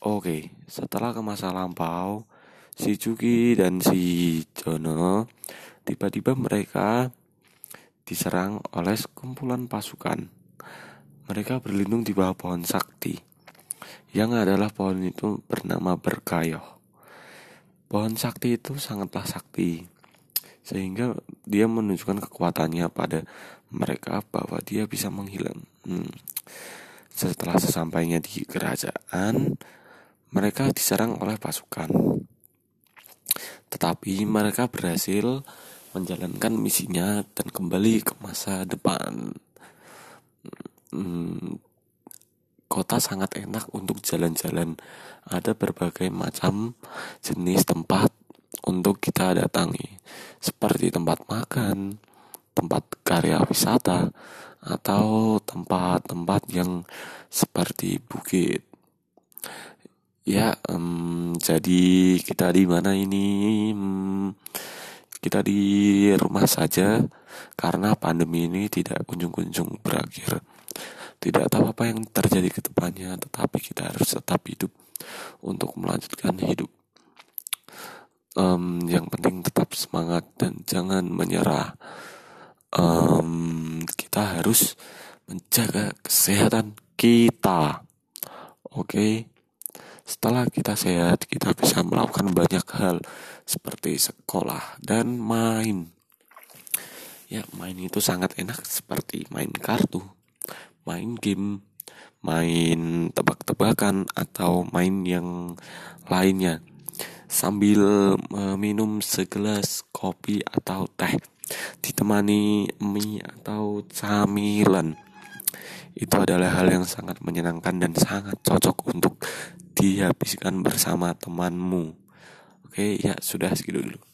Oke, setelah ke masa lampau, si Juki dan si Jono tiba-tiba mereka diserang oleh sekumpulan pasukan. Mereka berlindung di bawah pohon sakti, yang adalah pohon itu bernama berkayoh. Pohon sakti itu sangatlah sakti, sehingga dia menunjukkan kekuatannya pada mereka bahwa dia bisa menghilang. Hmm. Setelah sesampainya di kerajaan, mereka diserang oleh pasukan. Tetapi mereka berhasil menjalankan misinya dan kembali ke masa depan. Hmm, kota sangat enak untuk jalan-jalan. Ada berbagai macam jenis tempat untuk kita datangi, seperti tempat makan, tempat karya wisata, atau tempat-tempat yang seperti bukit. Ya, um, jadi kita di mana ini? Um, kita di rumah saja karena pandemi ini tidak kunjung-kunjung berakhir. Tidak tahu apa yang terjadi ke depannya, tetapi kita harus tetap hidup untuk melanjutkan hidup. Um, yang penting tetap semangat dan jangan menyerah. Um, kita harus menjaga kesehatan kita. Oke. Okay? Setelah kita sehat, kita bisa melakukan banyak hal seperti sekolah dan main. Ya, main itu sangat enak seperti main kartu, main game, main tebak-tebakan atau main yang lainnya sambil minum segelas kopi atau teh ditemani mie atau camilan itu adalah hal yang sangat menyenangkan dan sangat cocok untuk dihabiskan bersama temanmu. Oke, ya sudah segitu dulu.